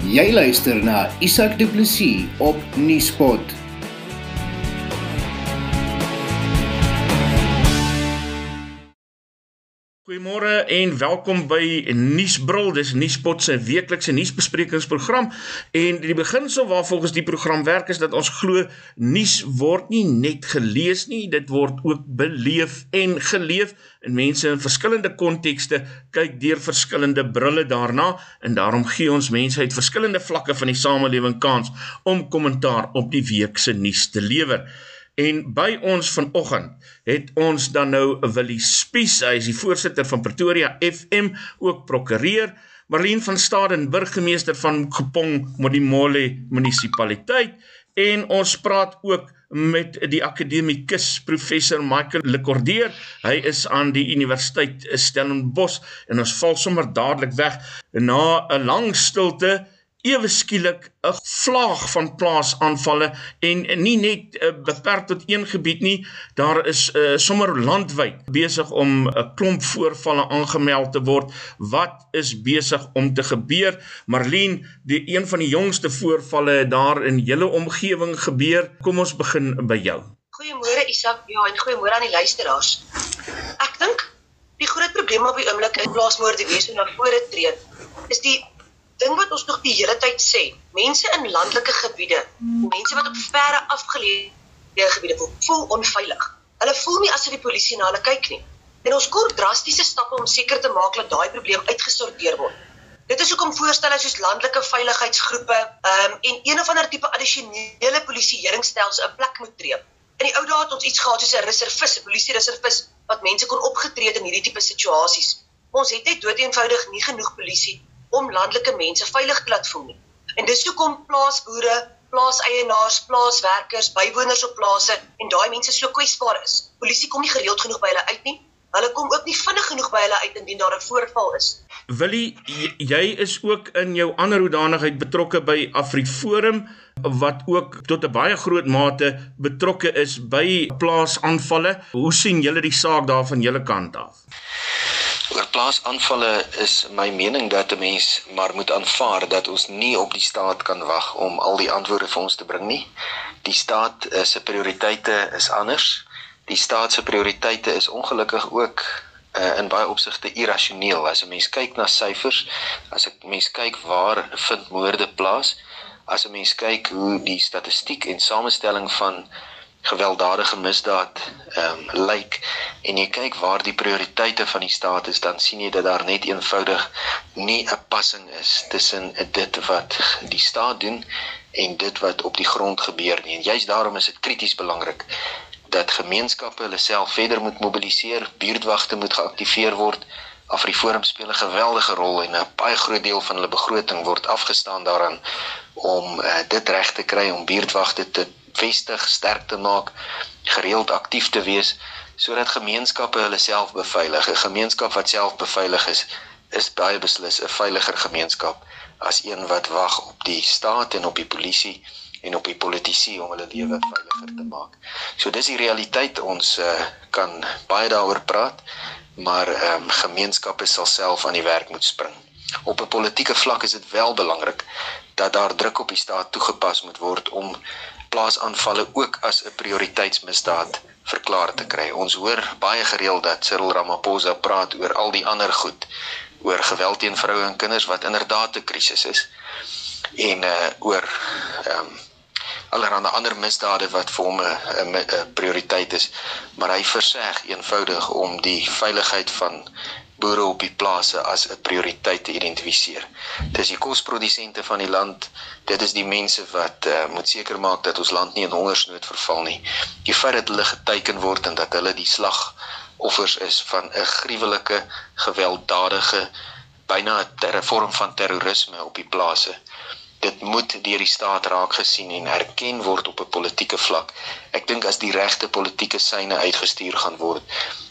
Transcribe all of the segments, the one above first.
Jy luister na Isak Du Plessis op Nieuwspot. Goeiemôre en welkom by Nuusbril. Dis Nuuspot se weeklikse nuusbesprekingsprogram en die beginsel waar volgens die program werk is dat ons glo nuus word nie net gelees nie, dit word ook beleef en geleef en mense in verskillende kontekste kyk deur verskillende brille daarna en daarom gee ons mense uit verskillende vlakke van die samelewing kans om kommentaar op die week se nuus te lewer. En by ons vanoggend het ons dan nou Willie Spies, hy is die voorsitter van Pretoria FM, ook prokureur, Marlene van Staden, burgemeester van Gepong Modimolle munisipaliteit en ons praat ook met die akademikus professor Michael Lecordier. Hy is aan die Universiteit Stellenbosch en ons val sommer dadelik weg na 'n lang stilte ewe skielik 'n vlaag van plaasaanvalle en nie net uh, beperk tot een gebied nie daar is uh, sommer landwyd besig om 'n uh, klomp voorvalle aangemeld te word. Wat is besig om te gebeur? Marlene die een van die jongste voorvalle daar in julle omgewing gebeur. Kom ons begin by jou. Goeiemôre Isak ja en goeiemôre aan die luisteraars. Ek dink die groot probleem op die oomblik in plaasmoorde wees en na vore tree is die ding wat ons nog die hele tyd sê, mense in landelike gebiede, mense wat op verre afgeleë gebiede voel, voel onveilig. Hulle voel nie asof die polisie na hulle kyk nie. En ons kort drastiese stappe om seker te maak dat daai probleem uitgesorteer word. Dit is hoekom voorstelle soos landelike veiligheidsgroepe um, en een of ander tipe addisionele polisieeringsstelsel 'n plek moet tree. In die ou dae het ons iets gehad soos 'n reservis, 'n polisie reservis wat mense kon opgetree het in hierdie tipe situasies. Ons het net doeteenvoudig nie genoeg polisie om landelike mense veilig te laat voel nie. En dis hoekom plaasboere, plaaseienaars, plaaswerkers, bywoners op plase en daai mense so kwesbaar is. Polisie kom nie gereeld genoeg by hulle uit nie. Hulle kom ook nie vinnig genoeg by hulle uit indien daar 'n voorval is. Willie, jy is ook in jou ander hoedanigheid betrokke by AfriForum wat ook tot 'n baie groot mate betrokke is by plaasaanvalle. Hoe sien julle die saak daar van julle kant af? Oor plaasaanvalle is my mening dat 'n mens maar moet aanvaar dat ons nie op die staat kan wag om al die antwoorde vir ons te bring nie. Die staat eh, se prioriteite is anders. Die staat se prioriteite is ongelukkig ook uh, in baie opsigte irrasioneel. As 'n mens kyk na syfers, as 'n mens kyk waar vind moorde plaas, as 'n mens kyk hoe die statistiek en samestelling van gewelddadige misdaad ehm um, lyk en jy kyk waar die prioriteite van die staat is dan sien jy dat daar net eenvoudig nie 'n passing is tussen dit wat die staat doen en dit wat op die grond gebeur nie. En juist daarom is dit krities belangrik dat gemeenskappe hulle self verder moet mobiliseer buurtwagte moet geaktiveer word. Afriforum speel 'n geweldige rol en 'n baie groot deel van hulle begroting word afgestaan daaraan om uh, dit reg te kry om buurtwagte te vestig, sterk te maak, gereeld aktief te wees sodat gemeenskappe hulle self beveilig. 'n Gemeenskap wat self beveilig is, is baie beslis 'n veiliger gemeenskap as een wat wag op die staat en op die polisie en op die politici om hulle lewe veiliger te maak. So dis die realiteit ons uh, kan baie daaroor praat, maar ehm um, gemeenskappe sal self aan die werk moet spring. Op 'n politieke vlak is dit wel belangrik dat daar druk op die staat toegepas moet word om plaasaanvalle ook as 'n prioriteitsmisdaad verklaar te kry. Ons hoor baie gereeld dat Cyril Ramaphosa praat oor al die ander goed, oor geweld teen vroue en kinders wat inderdaad 'n krisis is. En uh oor ehm um, allerlei ander misdade wat vir hom 'n prioriteit is, maar hy verseg eenvoudig om die veiligheid van boere op die plase as 'n prioriteit te identifiseer. Dis die kosprodusente van die land. Dit is die mense wat uh, moet seker maak dat ons land nie in hongersnood verval nie. Die feit dat hulle geteken word en dat hulle die slag offers is van 'n gruwelike gewelddadige byna 'n vorm van terrorisme op die plase dit moet deur die staat raak gesien en erken word op 'n politieke vlak. Ek dink as die regte politieke syne uitgestuur gaan word,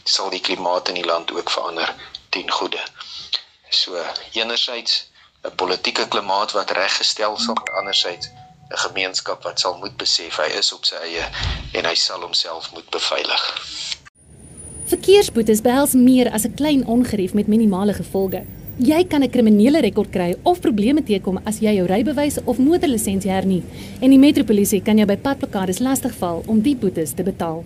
sal die klimaat in die land ook verander ten goeie. So enerzijds 'n politieke klimaat wat reggestel sal word, anderzijds 'n gemeenskap wat sal moet besef hy is op sy eie en hy sal homself moet beveilig. Verkeersboetes behels meer as 'n klein ongerief met minimale gevolge. Jy kan 'n kriminele rekord kry of probleme teekom as jy jou rybewys of motorlisensie hernie en die metropolisie kan jou by padplakkades lastigval om die boetes te betaal.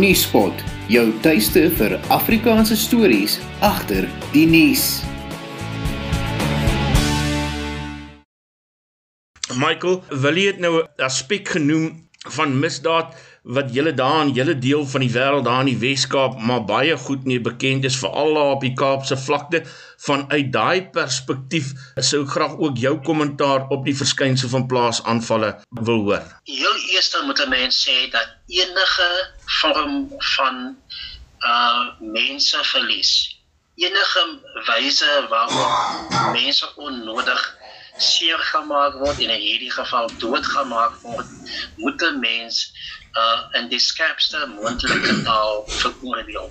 Nuuspot, jou tuiste vir Afrikaanse stories agter die nuus. Michael, wil jy dit nou 'n aspek genoem van misdaad wat julle daar in julle deel van die wêreld daar in die Wes-Kaap maar baie goed mee bekend is veral daar op die Kaapse vlakte vanuit daai perspektief sou ek graag ook jou kommentaar op die verskynsel van plaasaanvalle wil hoor. Heel eers moet 'n mens sê dat enige vorm van uh mense verlies enige wyse waarop mense onnodig seer gemaak word en in hierdie geval doodgemaak word, moet 'n mens uh in die skerpste moontlike taal veroordeel.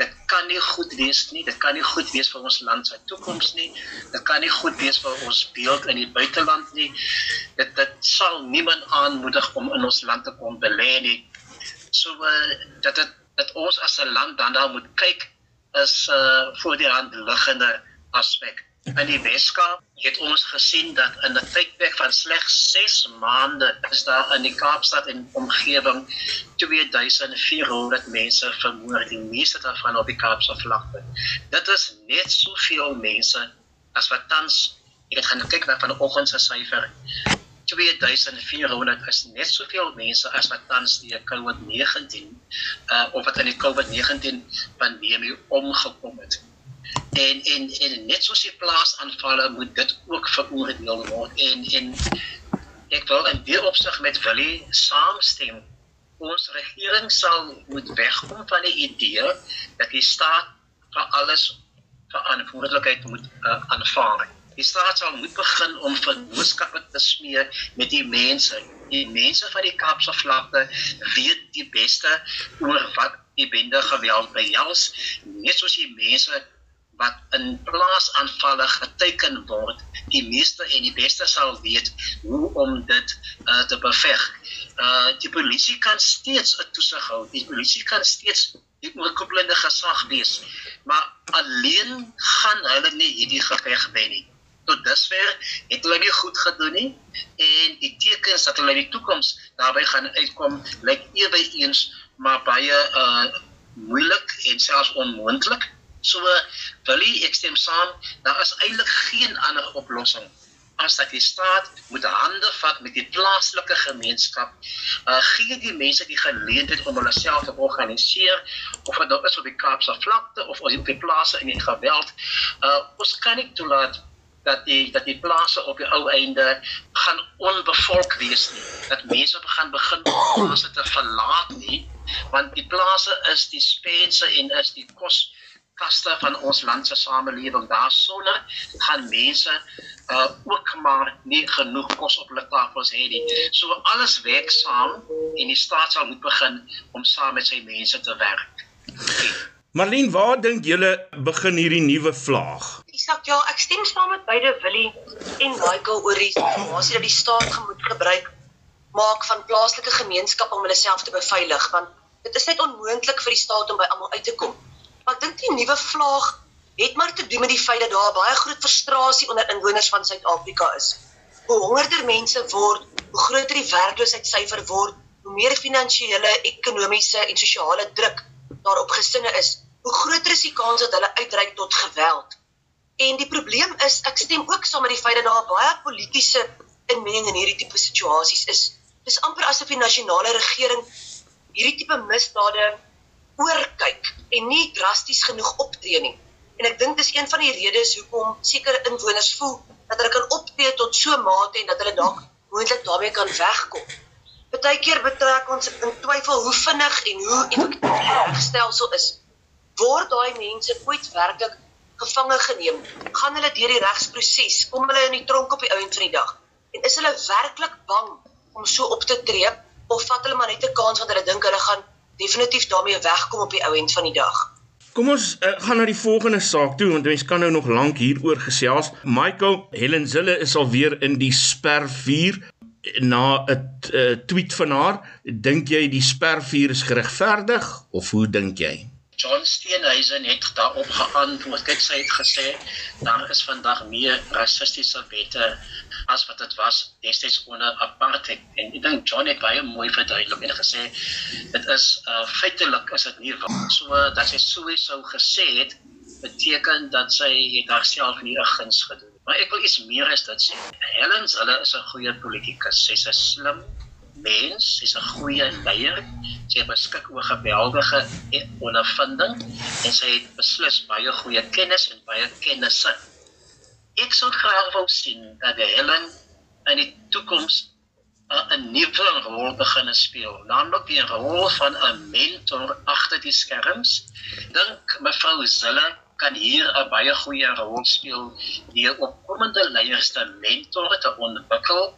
Dit kan nie goed wees nie. Dit kan nie goed wees vir ons land se toekoms nie. Dit kan nie goed wees vir ons beeld in die buiteland nie. Dit dit sal niemand aanmoedig om in ons land te kom belê nie. So uh, dat dit dat ons as 'n land dan daar moet kyk is uh voor die hand liggende aspek. In die Weskaap het ons gesien dat in 'n tydperk van slegs 6 maande is daar in die Kaapstad en omgewing 2400 mense vermoor, die meeste daarvan op die Kaapse vlakte. Dit is net soveel mense as wat tans ek het gaan kyk na vanoggend se syfer. 2400 is net soveel mense as wat tans die COVID-19 uh of wat in die COVID-19 pandemie omgekom het en en en net soos die plaasaanvalle moet dit ook veroordeel word. En en ek wil in die opsig met Willie saamstem. Ons regering sal moet wegkom van die idee dat die staat vir alles verantwoordelikheid moet uh, aanvaar. Die staat sal moet begin om vennootskappe te smeer met die mense. Die mense van die Kaapse vlakte weet die beste oor wat die bende geweld behels. Net soos die mense wat in plaasaanvalle geteken word, die meeste en die beste sal weet hoe om dit uh, te beveg. Uh die polisie kan steeds 'n toesig hou. Die polisie kan steeds die oorkoepelende gesag wees, maar alleen gaan hulle nie hierdie geveg wen nie. Tot dusver het hulle nie goed gedoen nie en die tekens dat hulle in die toekoms daarbey gaan uitkom lyk ewe eens maar baie uh moeilik en selfs onmoontlik. So wil ek stem saam, daar is eintlik geen ander oplossing as dat die staat moet hande vat met die plaaslike gemeenskap. Uh gee die mense die geleentheid om hulle self te organiseer of dit nou is op die Kaapse vlakte of op die plase in die geweld. Uh ons kan nie toelaat dat die dat die plase op die ou einde gaan onbevolk wees nie. Dat mense begin begin plase te verlaat nie, want die plase is die spense en is die kos kaste van ons land se samelewing daarsonder gaan mense uh ook maar nie genoeg kos op hulle tafels hê nie. So alles werk saam en die staat sal moet begin om saam met sy mense te werk. Marlene, waar dink julle begin hierdie nuwe vlaag? Isak, ja, ek stem saam met beide Willie en Michael oor die situasie dat die staat moet gebruik maak van plaaslike gemeenskappe om hulle self te beveilig want dit is net onmoontlik vir die staat om by almal uit te kom. Maar ek dink die nuwe vlaag het maar te doen met die feit dat daar baie groot frustrasie onder inwoners van Suid-Afrika is. Hoe hongerder mense word, hoe groter die werkloosheidsyfer word, hoe meer finansiële, ekonomiese en sosiale druk daar op gesinne is, hoe groter is die kans dat hulle uitreik tot geweld. En die probleem is, ek stem ook saam met die feit dat daar baie politieke inmenging in hierdie tipe situasies is. Dis amper asof die nasionale regering hierdie tipe misdade oorkyk en nie drasties genoeg optree nie. En ek dink dis een van die redes hoekom sekere inwoners voel dat hulle kan optree tot so mate en dat hulle dalk moontlik daarmee kan wegkom. Partykeer betrek ons in twyfel hoe vinnig en hoe effektief die regstelsel is. Word daai mense ooit werklik gevange geneem, gaan hulle deur die regsproses, kom hulle in die tronk op die ouend van die dag. En is hulle werklik bang om so op te tree of vat hulle maar net 'n kans want hulle dink hulle gaan definitief daarmee wegkom op die ouend van die dag? Kom ons uh, gaan na die volgende saak toe want mense kan nou nog lank hieroor gesels. Michael Helen Zille is alweer in die spervuur na 'n uh, tweet van haar. Dink jy die spervuur is geregverdig of hoe dink jy? John Steenhuisen het daarop geantwoord. Kyk, sy het gesê daar is vandag meer rassistiese wette as wat dit was destyds onder apartheid. En ek dink John het baie mooi verduidelik en gesê dit is uh, feitelik is dit nie waar. So dat sy sowieso gesê het beteken dat sy het haarself nie 'n guns gedoen. Maar ek wil iets meer as dit sê. Helen, hulle is 'n goeie politikus. Sy's 'n slim mens, sy's 'n goeie leier. Sy beskik oor geweldige ondervinding en sy het beslis baie goeie kennis en baie kennisse. Ek sou graag wou sien dat Helen in die toekoms 'n nuwe rol begin speel, naamlik die rol van 'n mentor agter die skerms. Dink mevrou Zille kan hier 'n baie goeie rol speel deur opkomende leiers te mentor te ontwikkel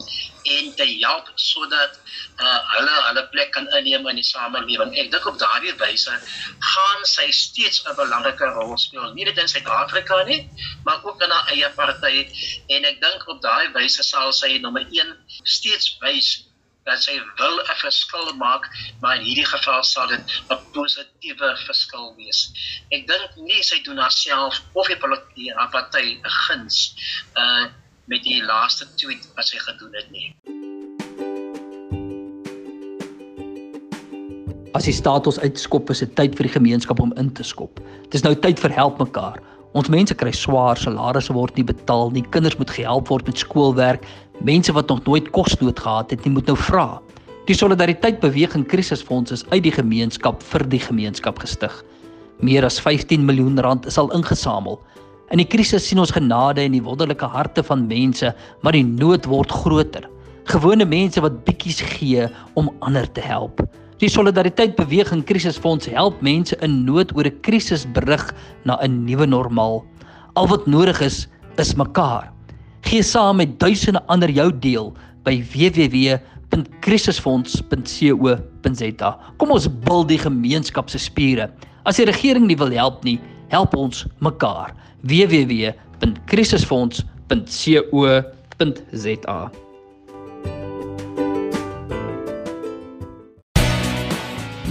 en te help sodat uh, hulle hulle plek kan inneem in die samelewing. Ek dink op daardie wyse gaan sy steeds 'n belangrike rol speel, nie net in Suid-Afrika nie, maar ook in haar eie party en ek dink op daardie wyse sal sy nommer 1 steeds wys dat sy wil 'n verskil maak, maar in hierdie geval sal dit 'n positiewe verskil wees. Ek dink nie sy doen haarself of die politieke party 'n guns uh met die laaste tweet wat sy gedoen het nie. As die staat ons uitskop, is dit tyd vir die gemeenskap om in te skop. Dit is nou tyd vir help mekaar. Ons mense kry swaar, salarisse word nie betaal nie, kinders moet gehelp word met skoolwerk, mense wat nog nooit kosnood gehad het nie, moet nou vra. Die solidariteit beweging krisisfonds is uit die gemeenskap vir die gemeenskap gestig. Meer as 15 miljoen rand is al ingesamel. In die krisis sien ons genade in die wonderlike harte van mense, maar die nood word groter. Gewone mense wat bietjies gee om ander te help. Die Solidariteit Beweging Krisisfonds help mense in nood oor 'n krisisbrug na 'n nuwe normaal. Al wat nodig is, is mekaar. Gee saam met duisende ander jou deel by www.krisisfonds.co.za. Kom ons bil die gemeenskap se spiere. As die regering nie wil help nie, help ons mekaar. www.krisisfonds.co.za.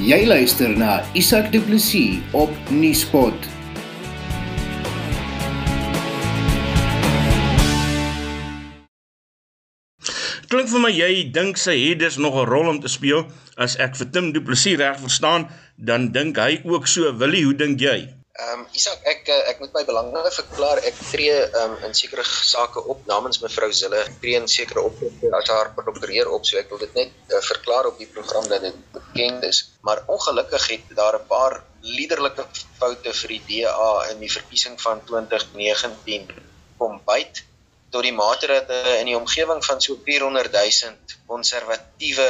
Jy luister na Isak Du Plessis op Nieuwspot. Klink vir my jy dink sy het dus nog 'n rol om te speel. As ek vir Tim Du Plessis reg verstaan, dan dink hy ook so. Willie, hoe dink jy? Ehm um, Isak, ek eh, ek moet my belange verklaar. Ek tree ehm um, in sekere sake op namens mevrou Zille. Ek tree in sekere opdragte as haar prokureur op, so ek wil dit net uh, verklaar op die program dat dit bekend is. Maar ongelukkig het daar 'n paar liderlike foute vir die DA in die verkiesing van 2019 kom byt tot die mate dat uh, in die omgewing van so 400 000 konservatiewe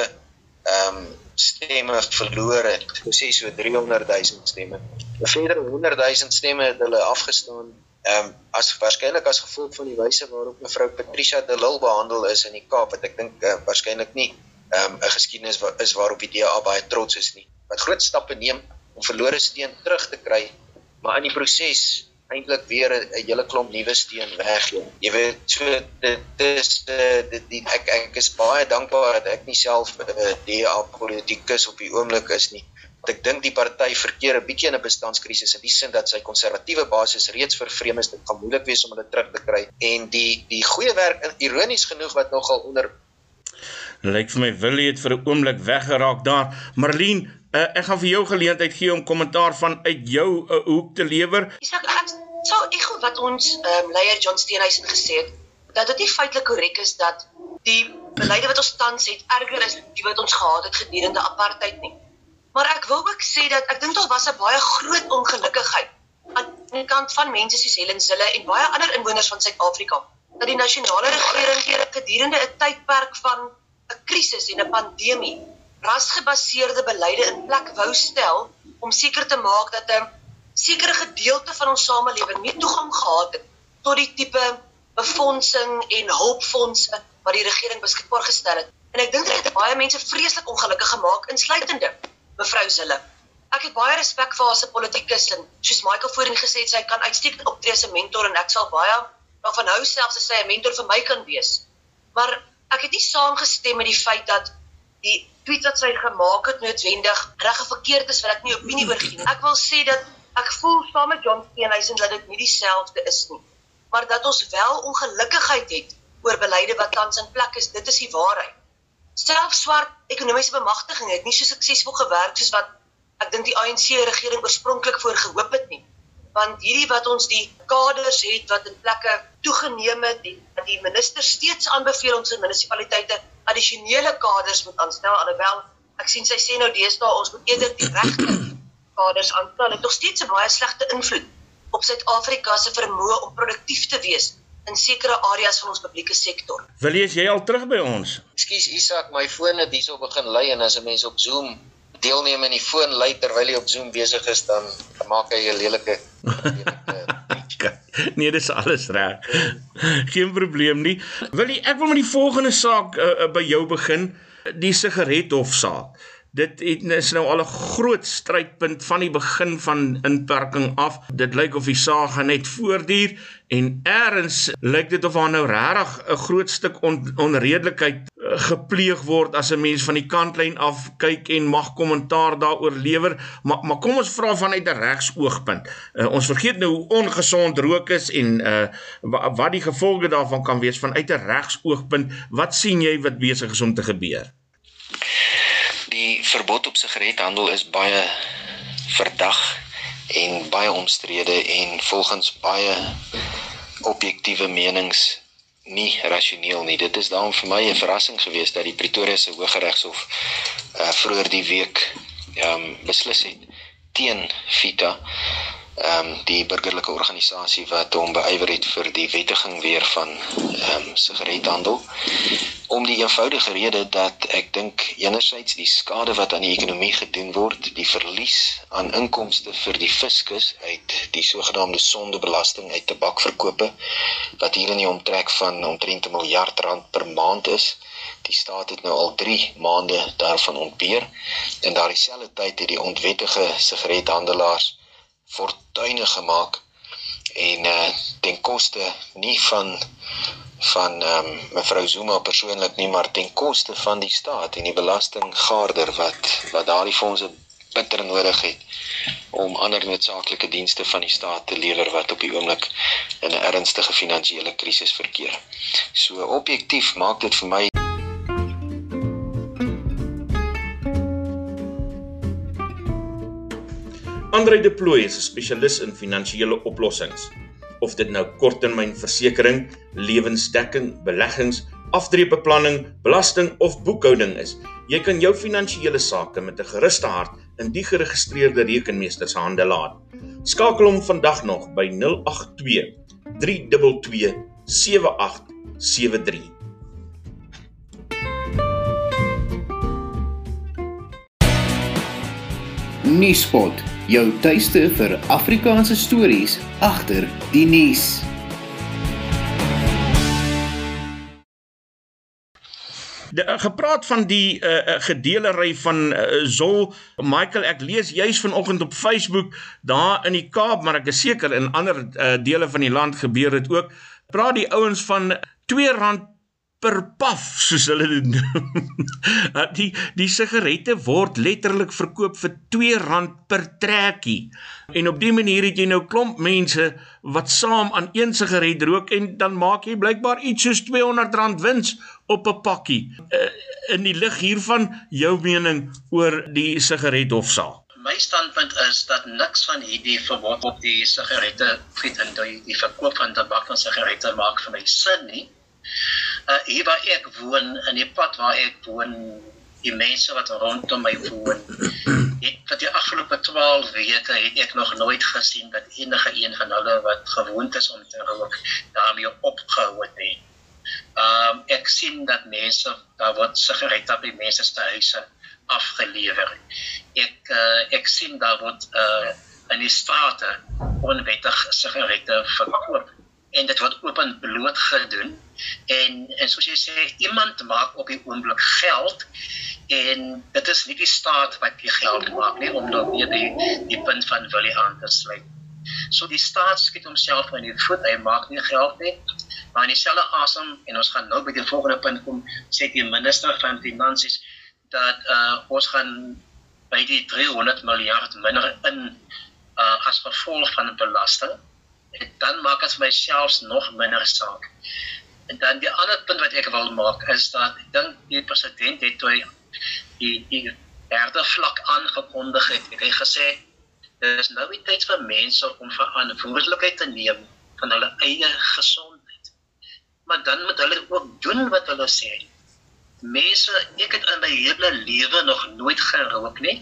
ehm um, stemme verloor het. Ons sê so 300 000 stemme. 'n Verdere 100 000 stemme het hulle afgestaan ehm um, as waarskynlik as gevolg van die wyse waarop mevrou Patricia de Lille behandel is in die Kaap wat ek dink uh, waarskynlik nie ehm um, 'n geskiedenis wa is waarop die DA baie trots is nie. Wat groot stappe neem om verlore steun terug te kry, maar in die proses eintlik weer 'n hele klomp nuwe steen weg. Jy weet so dit is eh, dit die, ek ek is baie dankbaar dat ek nie self 'n eh, DA politikus op die oomblik is nie. Want ek dink die party verkeer 'n bietjie in 'n bestandskrisis in die sin dat sy konservatiewe basis reeds vervreem is. Dit gaan moeilik wees om hulle terug te kry en die die goeie werk ironies genoeg wat nogal onder Lyk vir my Willie het vir 'n oomblik weggeraak daar. Marlene, uh, ek gaan vir jou geleentheid gee om kommentaar van uit jou uh, hoek te lewer. Isak, ek So ek glo wat ons ehm um, leier John Steenhuisen gesê het dat dit nie feitelik korrek is dat die beleide wat ons tans het erger is die wat ons gehad het gedurende apartheid nie. Maar ek wil ook sê dat ek dink daar was 'n baie groot ongelukkigheid aan die kant van mense soos Helen Zille en baie ander inwoners van Suid-Afrika dat die nasionale regering gedurende 'n tydperk van 'n krisis en 'n pandemie rasgebaseerde beleide in plek wou stel om seker te maak dat 'n sekere gedeelte van ons samelewing nie toegang gehad het tot die tipe befondsing en hulpfondse wat die regering beskikbaar gestel het. En ek dink dit het baie mense vreeslik ongelukkig gemaak, insluitende mevrou Zille. Ek het baie respek vir haar as 'n politikus en soos Michael voorheen gesê het, sy kan uitstekend optree as 'n mentor en ek sal baie daarvan hou selfs as sy 'n mentor vir my kan wees. Maar ek het nie saamgestem met die feit dat die tweet wat sy gemaak het noodwendig reg of verkeerd is wat ek nie opinie oor gee nie. Ek wil sê dat ek voel saam met John Steenhuisen dat dit nie dieselfde is nie maar dat ons wel ongelukkigheid het oor beleide wat tans in plek is. Dit is die waarheid. Selfs swart ekonomiese bemagtiging het nie so suksesvol gewerk soos wat ek dink die ANC regering oorspronklik voorgehoop het nie. Want hierdie wat ons die kaders het wat in plekke toegeneem het en dat die minister steeds aanbeveel ons in munisipaliteite addisionele kaders moet aanstel alhoewel ek sien sy sê nou deesdae ons moet eerder die regte kaders aanstel. Dit het nog steeds 'n baie slegte invloed op Suid-Afrika se vermoë om produktief te wees in sekere areas van ons publieke sektor. Wil jy as jy al terug by ons? Ekskuus Isak, my foon het hierso begin lui en as 'n mens op Zoom deelneem en die foon lui terwyl jy op Zoom besig is, dan maak hy 'n lelike Nee, dis alles reg. Geen probleem nie. Wil jy ek wil met die volgende saak uh, uh, by jou begin, die sigarethofsaak. Dit het, is nou al 'n groot strydpunt van die begin van inperking af. Dit lyk of die saak net voortduur en eers lyk dit of daar nou regtig 'n groot stuk on, onredelikheid gepleeg word as 'n mens van die kantlyn af kyk en mag kommentaar daaroor lewer. Maar maar kom ons vra vanuit 'n regsoogpunt. Uh, ons vergeet nou hoe ongesond rook is en uh, wat die gevolge daarvan kan wees vanuit 'n regsoogpunt. Wat sien jy wat besig is om te gebeur? Die verbod op sigarethandel is baie verdag en baie omstrede en volgens baie objektiewe menings nie rasioneel nie. Dit is daarom vir my 'n verrassing geweest dat die Pretoria se Hooggeregshof uh vroeër die week ehm um, beslis het teen Vita ehm um, die burgerlike organisasie wat hom beywer het vir die wettiging weer van ehm um, sigarethandel om die eenvoudige rede dat ek dink enerzijds die skade wat aan die ekonomie gedoen word, die verlies aan inkomste vir die fiskus uit die sogenaamde sondebelasting uit tabakverkope wat hier in die omtrek van omtrent 'n miljard rand per maand is. Die staat het nou al 3 maande daarvan ontbeer en daardie selfde tyd het die ontwettige sigarethandelaars fortuine gemaak en uh, ten koste nie van van ehm um, mevrou Zuma persoonlik nie maar ten koste van die staat en die belastinggaarder wat wat daardie fondse bitter nodig het om ander noodsaaklike dienste van die staat te lewer wat op die oomblik in 'n ernstige finansiële krisis verkeer. So objektief maak dit vir my Andre De Plooy is 'n spesialis in finansiële oplossings. Of dit nou korttermynversekering, lewensdekking, beleggings, aftreebeplanning, belasting of boekhouding is, jy kan jou finansiële sake met 'n gerusde hart in die geregistreerde rekenmeester se hande laat. Skakel hom vandag nog by 082 322 7873. Nuuspot jou tuiste vir Afrikaanse stories agter die nuus. De, uh, gepraat van die uh, gedelery van uh, Zol Michael ek lees juis vanoggend op Facebook daar in die Kaap maar ek is seker in ander uh, dele van die land gebeur dit ook praat die ouens van 2 rand per paf soos hulle dit noem. die die sigarette word letterlik verkoop vir 2 rand per trekkie. En op die manier het jy nou klomp mense wat saam aan een sigaret rook en dan maak jy blykbaar iets soos 200 rand wins op 'n pakkie. Uh, in die lig hiervan jou mening oor die sigarethofsaak. My standpunt is dat niks van hierdie verbod op die sigarette, en die, die verkoop van tabak en sigarette maak vir my sin nie uh, hier waar ek woon in die pad waar ek woon die mense wat rondom my woon het vir die afgelope 12 weke het ek nog nooit gesien dat enige een van hulle wat gewoond is om te rook daarmee opgehou het nie. Um, ek sien dat mense daar word sigarette by mense se huise afgelewer. Ek uh, ek sien daar word uh, in die strate onwettig sigarette verkoop en dit word openbloot gedoen en en soos jy sê iemand maak op die oomblik geld en dit is nie die staat wat die geld maak nie om dan weer die die punt van Willie aan te sluit. So die staat skiet homself in die voet, hy maak nie geld nie. Maar in dieselfde asem en ons gaan nou by die volgende punt kom, sê die minister van finansies dat uh ons gaan by die 300 miljard minder in uh as gevolg van belasting. En dan maak dit vir my selfs nog minder saak. En dan die ander punt wat ek wil maak is dat ek dink die president het toe die die derde vlak aangekondig het, het hy gesê Dit is nou die tyd vir mense om verantwoordelikheid te neem van hulle eie gesondheid. Maar dan moet hulle ook doen wat hulle sê. Mense, ek het in my hele lewe nog nooit gerook nie.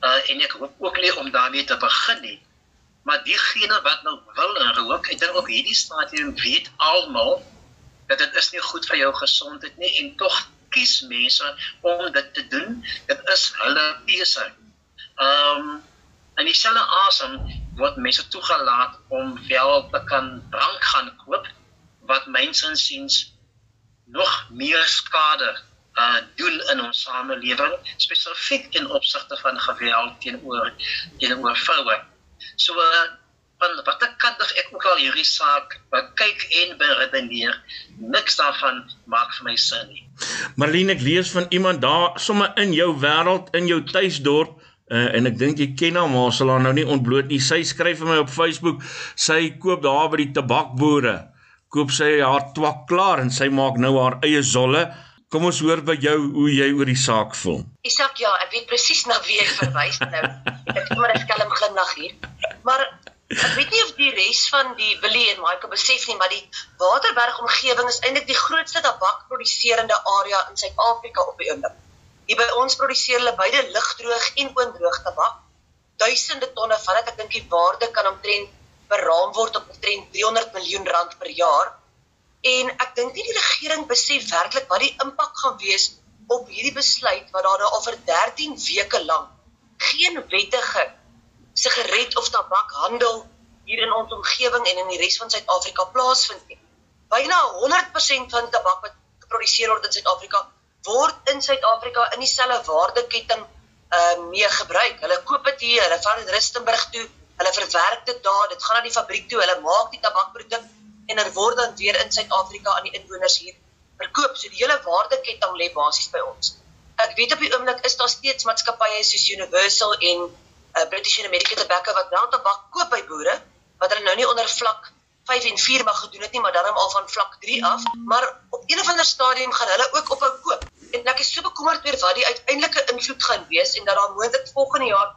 Uh en ek hoop ook nie om daarmee te begin nie. Maar diegene wat nou wil rook, ek dink ook hierdie stadium weet almal dat dit is nie goed vir jou gesondheid nie en tog kies mense om dit te doen. Dit is hulle keuse. Ehm um, in dieselfde asem word mense toegelaat om wel te kan drank gaan koop wat mense siens nog meer skade uh doen in ons samelewing spesifiek in opsigte van geweld teenoor teenoor vroue. So uh, van wat ek kan dog ek ook al hierdie saak kyk en beredeneer niks daarvan maak vir my sin nie. Marlene ek lees van iemand daar sommer in jou wêreld in jou tuisdorp Uh, en ek dink jy ken haar maar sal haar nou nie ontbloot nie. Sy skryf vir my op Facebook, sy koop daar by die tabakboere. Koop sy haar twak klaar en sy maak nou haar eie zolle. Kom ons hoor by jou hoe jy oor die saak voel. Isak, ja, ek weet presies na wie ek verwys nou. Ek het maar 'n skelm glimlag hier. Maar ek weet nie of die res van die Willie en Michael besef nie, maar die Waterberg omgewing is eintlik die grootste tabakproduserende area in Suid-Afrika op die oomblik. Hier by ons produseer hulle beide ligdroog en oondroog tabak. Duisende tonne van dit. Ek dink die waarde kan omtrent beraam word op omtrent 300 miljoen rand per jaar. En ek dink nie die regering besef werklik wat die impak gaan wees op hierdie besluit wat daar nou vir 13 weke lank geen wettige sigaret of tabakhandel hier in ons omgewing en in die res van Suid-Afrika plaasvind nie. Byna 100% van tabak wat geproduseer word in Suid-Afrika word in Suid-Afrika in dieselfde waardeketting uh mee gebruik. Hulle koop dit hier, hulle vat dit Rustenburg toe, hulle verwerk dit daar, dit gaan na die fabriek toe, hulle maak die tabakproduk en dit word dan weer in Suid-Afrika aan die inwoners hier verkoop. So die hele waardeketting lê basies by ons. Ek weet op die oomblik is daar steeds maatskappye soos Universal en uh British American Tobacco wat wel tabak koop by boere wat hulle nou nie onder vlak 5 en 4 mag gedoen het nie, maar dan al van vlak 3 af, maar op een of ander stadium gaan hulle ook ophou koop. En ek is so bekommerd oor wat die uiteindelike invloed gaan wees en dat daar moontlik volgende jaar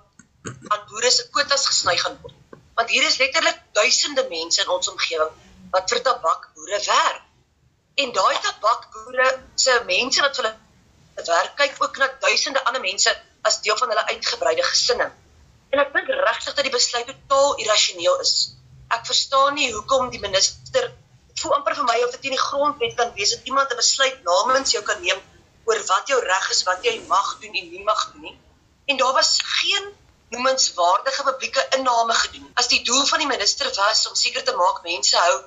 aan boere se kwotas gesny gaan word. Want hier is letterlik duisende mense in ons omgewing wat vir tabakboere werk. En daai tabakboere se mense wat hulle werk kyk ook na duisende ander mense as deel van hulle uitgebreide gesinne. En ek dink regtig dat die besluit totaal irrasioneel is ek verstaan nie hoekom die minister voel amper vir my of dit nie die grondwet kan wees dat iemand 'n besluit namens jou kan neem oor wat jou reg is, wat jy mag doen en nie mag doen nie. En daar was geen noemenswaardige publieke inname gedoen. As die doel van die minister was om seker te maak mense hou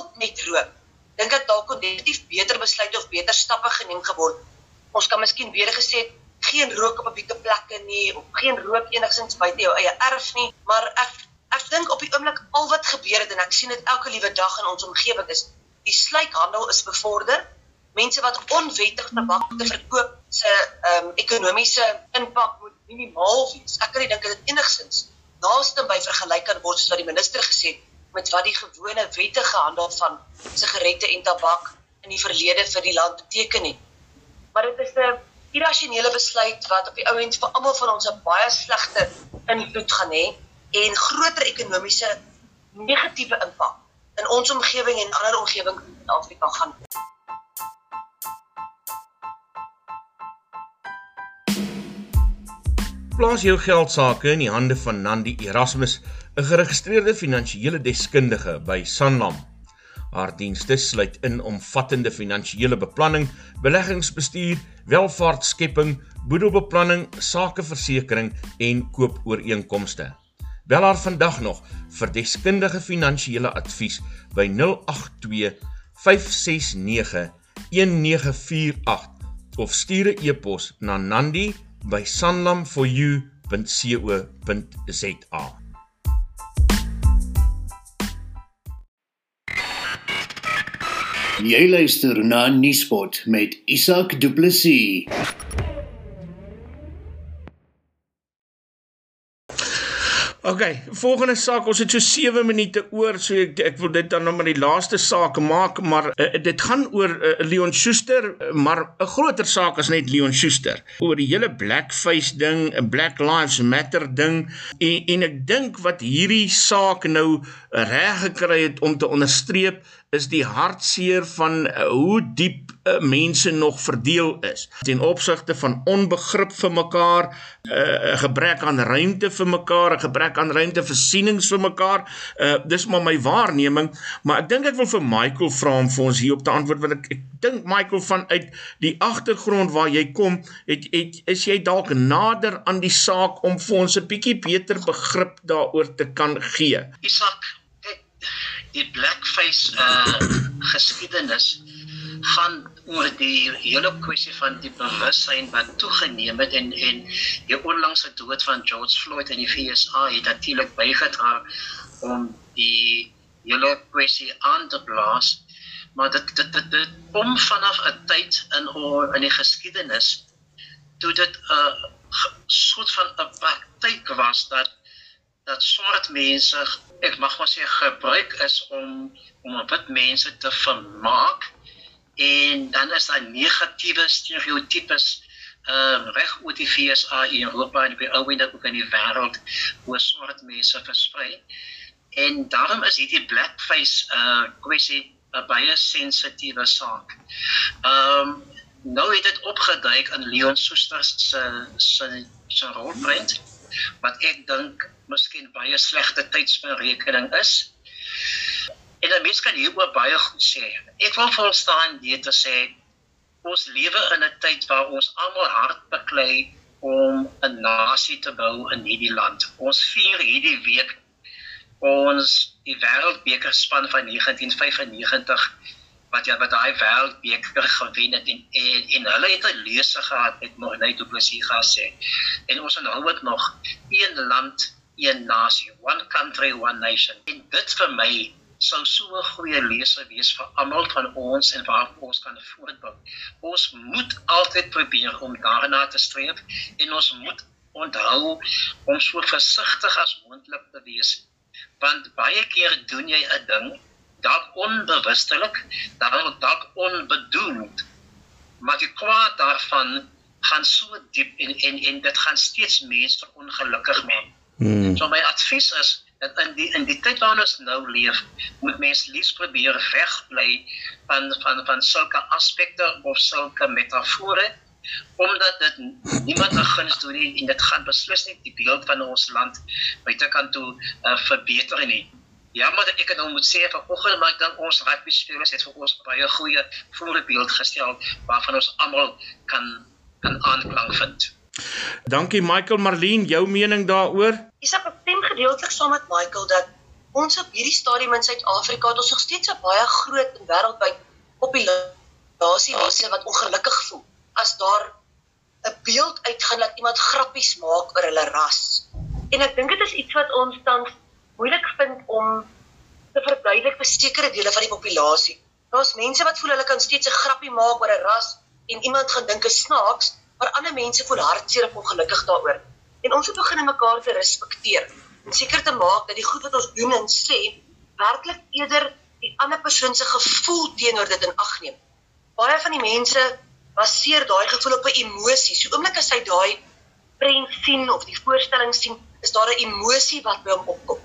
op met rook, dink ek dalk kon definitief beter besluit of beter stappe geneem geword. Ons kan miskien weer gesê geen rook op publieke plekke nie of geen rook enigsins buite jou eie erf nie, maar ek ek dink op die oomblik al wat gebeur het en ek sien dit elke liewe dag in ons omgewing is die sluikhandel is bevorder. Mense wat onwettig tabak te verkoop se ehm um, ekonomiese impak moet minimaal wees. Ek kan nie dink dit enigsins naaste by vergelyk kan word soos wat die minister gesê met wat die gewone wettige handel van sigarette en tabak in die verlede vir die land beteken het. Maar dit is 'n irrasionele besluit wat op die ou end vir almal van ons 'n baie slegte invloed gaan hê en groter ekonomiese negatiewe impak in ons omgewing en ander omgewings in Afrika gaan. Plaas jou geld sake in die hande van Nandi Erasmus, 'n geregistreerde finansiële deskundige by Sanlam. Haar dienste sluit in omvattende finansiële beplanning, beleggingsbestuur, welvaartskepping, boedelbeplanning, sakeversekering en koopooreenkomste. Bel haar vandag nog vir deskundige finansiële advies by 082 569 1948 of stuur 'n e-pos na nandi@sanlamforyou.co.za. Jy luister na Nuuspot met Isak Du Plessis. OK, volgende saak, ons het so 7 minute oor, so ek ek wil dit dan nou maar die laaste saak maak, maar uh, dit gaan oor uh, Leon Schuster, maar 'n groter saak as net Leon Schuster. Oor die hele blackface ding, 'n Black Lives Matter ding en en ek dink wat hierdie saak nou reg gekry het om te onderstreep is die hartseer van uh, hoe diep uh, mense nog verdeel is ten opsigte van onbegrip vir mekaar, 'n uh, gebrek aan ruimte vir mekaar, 'n gebrek aan ruimte vir sienings vir mekaar. Uh dis maar my waarneming, maar ek dink ek wil vir Michael vra om vir ons hierop te antwoord want ek, ek dink Michael vanuit die agtergrond waar jy kom, het, het is jy dalk nader aan die saak om vir ons 'n bietjie beter begrip daaroor te kan gee. Isak, die blackface uh geskiedenis gaan oor die hele kwessie van die bewussyn wat toegeneem het en en die onlangse dood van George Floyd in die VSA het natuurlik bygedra om die hele kwessie aan te blaas. Maar dit dit dit, dit kom vanaf 'n tyd in oor in die geskiedenis toe dit 'n uh, soort van 'n praktyk was dat dat swart mense ek mag maar sê gebruik is om om wit mense te vermaak en dan is daar negatiewe stereotypes ehm uh, reg oor die FSA in Europa en by alweer ook in die wêreld hoe swart mense versprei en daarom is hierdie blackface uh kwessie 'n baie sensitiewe saak. Ehm um, nou het dit opgeduik in Leon Schuster se se se rolprent wat ek dink miskien baie slegte tydsberekening is. En 'n mens kan hieroor baie goed sê. Ek wil volstaan dit te sê ons lewe in 'n tyd waar ons almal hard beklei om 'n nasie te bou in hierdie land. Ons vier hierdie week ons die wêreldbeker span van 1995 wat ja wat daai wêreldbeker gewen het en en, en hulle het 'n lese gehad met Morney Du Plessis gesê. En ons onthou dit nog een land een nasie, one country, one nation. En dit vir my sou so 'n goeie lese wees vir almal van ons en waar ons kan voortbou. Ons moet altyd probeer om daarna te streef en ons moet onthou om so versigtig as moontlik te wees. Want baie keer doen jy 'n ding dalk onbewustelik, dalk dalk onbedoeld, maar die kwaad daarvan gaan so diep en en en dit gaan steeds mense ongelukkig maak. Hmm. So my advies is dat in die in die tyd waarin ons nou leef, moet mense liefs probeer wegbly van van van sulke aspekte of sulke metafore omdat dit niemand 'n guns doen nie en dit gaan beslis nie die beeld van ons land buitekant toe uh, verbeter nie. Ja, maar ek het nou moet sê vanoggend maar ek dink ons rugby spelers het vir ons baie goeie voorbeeld gestel waarvan ons almal kan kan aanklank vind. Dankie Michael Marlene, jou mening daaroor? Isak, ek stem gedeeltelik saam met Michael dat ons op hierdie stadium in Suid-Afrika het ons nog steeds 'n baie groot en wêreldwyd populasie mense wat ongelukkig voel as daar 'n beeld uitgaan dat iemand grappies maak oor hulle ras. En ek dink dit is iets wat ons tans moeilik vind om te verduidelik vir sekere dele van die populasie. Daar's mense wat voel hulle kan steeds 'n grappie maak oor 'n ras en iemand gaan dink is snaaks, maar ander mense voel hartseer of ongelukkig daaroor. En ons moet begin mekaar te respekteer en seker te maak dat die goed wat ons doen en sê werklik eerder die ander persoon se gevoel teenoor dit in ag neem. Baie van die mense baseer daai gevoel op 'n emosie. So oomblik as hy daai prent sien of die voorstelling sien, is daar 'n emosie wat by hom opkom.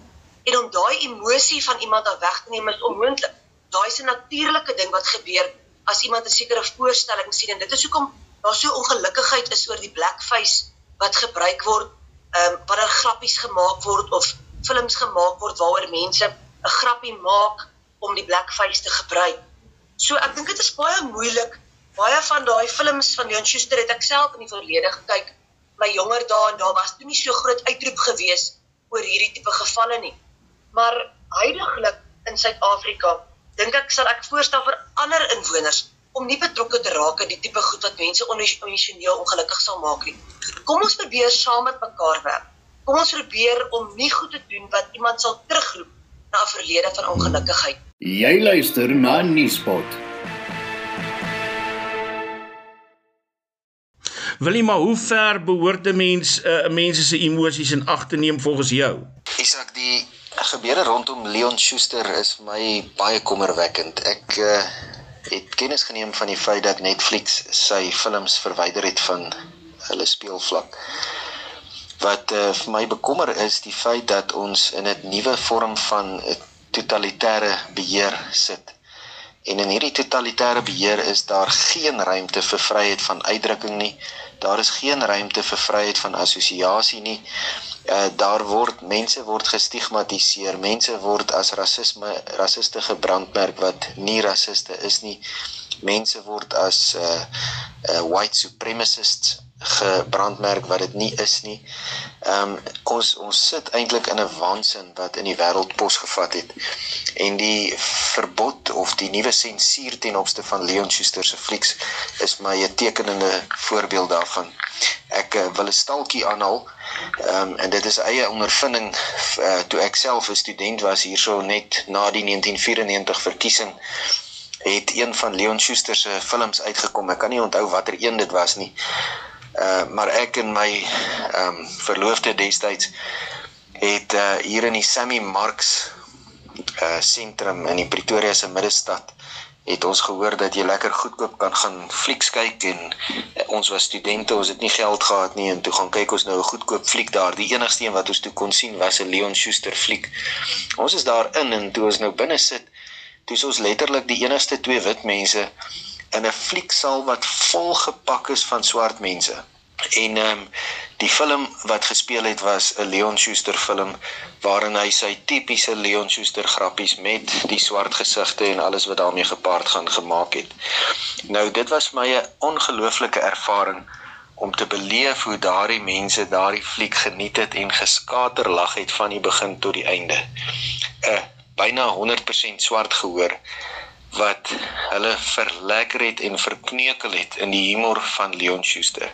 En om daai emosie van iemand af weg te neem is onmoontlik. Daai is 'n natuurlike ding wat gebeur as iemand 'n sekere voorstelling sien en dit is hoekom daar so ongelukkigheid is oor die blackface wat gebruik word, ehm um, wanneer grappies gemaak word of films gemaak word waaroor mense 'n grappie maak om die blackface te gebruik. So ek dink dit is baie moeilik. Baie van daai films van Leon Schuster het ek self in die verlede gekyk, my jonger dae en daar was toe nie so groot uitroep gewees oor hierdie tipe gevalle nie. Maar huidigelik in Suid-Afrika dink ek sal ek voorstel vir ander inwoners om nie betrokke te raak in die tipe goed wat mense emosioneel ongelukkig sal maak nie. Kom ons probeer saam met mekaar werk. Kom ons probeer om nie goed te doen wat iemand sal terugroep na 'n verlede van ongelukkigheid. Jy luister na Nuuspot. Wil jy maar hoe ver behoort 'n mens 'n uh, mense se emosies in ag te neem volgens jou? Isak, die gebeure rondom Leon Schuster is my baie kommerwekkend. Ek uh, het kennis geneem van die feit dat Netflix sy films verwyder het van hulle speelvlak. Wat uh, vir my bekommer is die feit dat ons in 'n nuwe vorm van 'n totalitêre beheer sit. En in hierdie totalitêre beheer is daar geen ruimte vir vryheid van uitdrukking nie. Daar is geen ruimte vir vryheid van assosiasie nie. Uh daar word mense word gestigmatiseer. Mense word as rasisme rasiste gebrandmerk wat nie rasiste is nie. Mense word as uh uh white supremacists gebrandmerk wat dit nie is nie. Ehm um, ons ons sit eintlik in 'n waansin wat in die wêreld posgevat het. En die verbod of die nuwe sensuur ten opsigte van Leon Schuster se flieks is my 'n tekenende voorbeeld daarvan. Ek uh, wil 'n stalkie aanhaal. Ehm um, en dit is eie ondervinding uh, toe ek self 'n student was hierso net na die 1994 verkiesing het een van Leon Schuster se films uitgekom. Ek kan nie onthou watter een dit was nie. Uh maar ek en my ehm um, verloofde destyds het uh hier in die Sammy Marks uh sentrum in die Pretoria se middestad het ons gehoor dat jy lekker goedkoop kan gaan flieks kyk en uh, ons was studente, ons het nie geld gehad nie en toe gaan kyk ons nou 'n goedkoop fliek daar. Die enigste een wat ons toe kon sien was 'n Leon Schuster fliek. Ons is daar in en toe ons nou binne sit, toe is ons letterlik die enigste twee wit mense in 'n flieksaal wat vol gepak is van swart mense. En ehm um, die film wat gespeel het was 'n Leon Schuster film waarin hy sy tipiese Leon Schuster grappies met die swart gesigte en alles wat daarmee gepaard gaan gemaak het. Nou dit was my 'n ongelooflike ervaring om te beleef hoe daardie mense daardie fliek geniet het en geskater lag het van die begin tot die einde. 'n byna 100% swart gehoor wat hulle verlekker het en verkneukel het in die humor van Leon Schuster.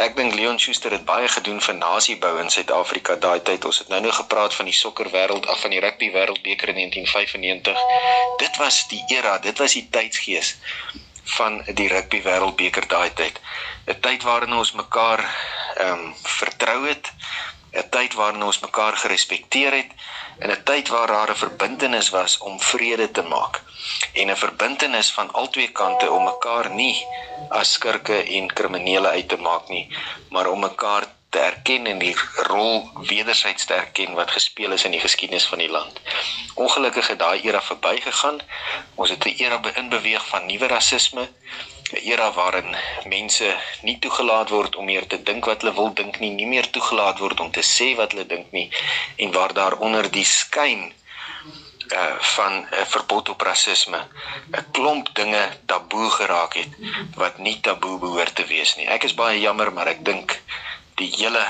Ek dink Leon Schuster het baie gedoen vir nasiebou in Suid-Afrika daai tyd. Ons het nou nou gepraat van die sokkerwêreld af van die rugby wêreldbeker in 1995. Dit was die era, dit was die tydsgees van die rugby wêreldbeker daai tyd. 'n Tyd waarin ons mekaar ehm um, vertrou het, 'n tyd waarin ons mekaar gerespekteer het en 'n tyd waar daar 'n verbintenis was om vrede te maak en 'n verbintenis van albei kante om mekaar nie as skurke en kriminele uit te maak nie, maar om mekaar te erken en die rol wederzijds te erken wat gespeel is in die geskiedenis van die land. Ongelukkig het daai era verbygegaan. Ons het 'n era beïn beweeg van nuwe rasisme, 'n era waarin mense nie toegelaat word om meer te dink wat hulle wil dink nie, nie meer toegelaat word om te sê wat hulle dink nie en waar daar onder die skyn uh van 'n uh, verbod op rasisme 'n klomp dinge taboe geraak het wat nie taboe behoort te wees nie. Ek is baie jammer, maar ek dink die hele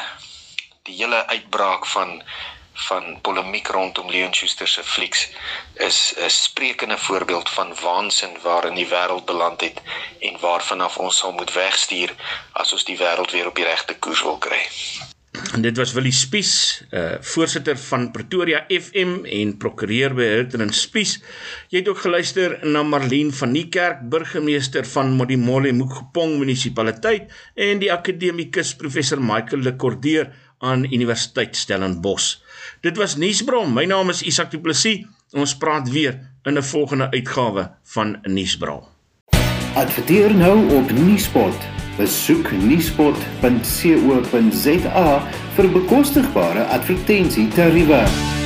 die hele uitbraak van van polemiek rondom Leon Schuster se flieks is 'n sprekende voorbeeld van waansin waarin die wêreld beland het en waarvan af ons sal moet wegstuur as ons die wêreld weer op die regte koers wil kry. En dit was Willie Spies, uh voorsitter van Pretoria FM en prokureur by Hilton en Spies. Jy het ook geluister na Marlene van Niekerk, burgemeester van Modimolle Mokgopong munisipaliteit en die akademikus professor Michael Lekordeur aan Universiteit Stellenbosch. Dit was Nuusbron. My naam is Isak Du Plessis. Ons praat weer in 'n volgende uitgawe van Nuusbron. Adverteer nou op Nuuspot. Besoek nuuspot.co.za vir bekostigbare advertensietariewe.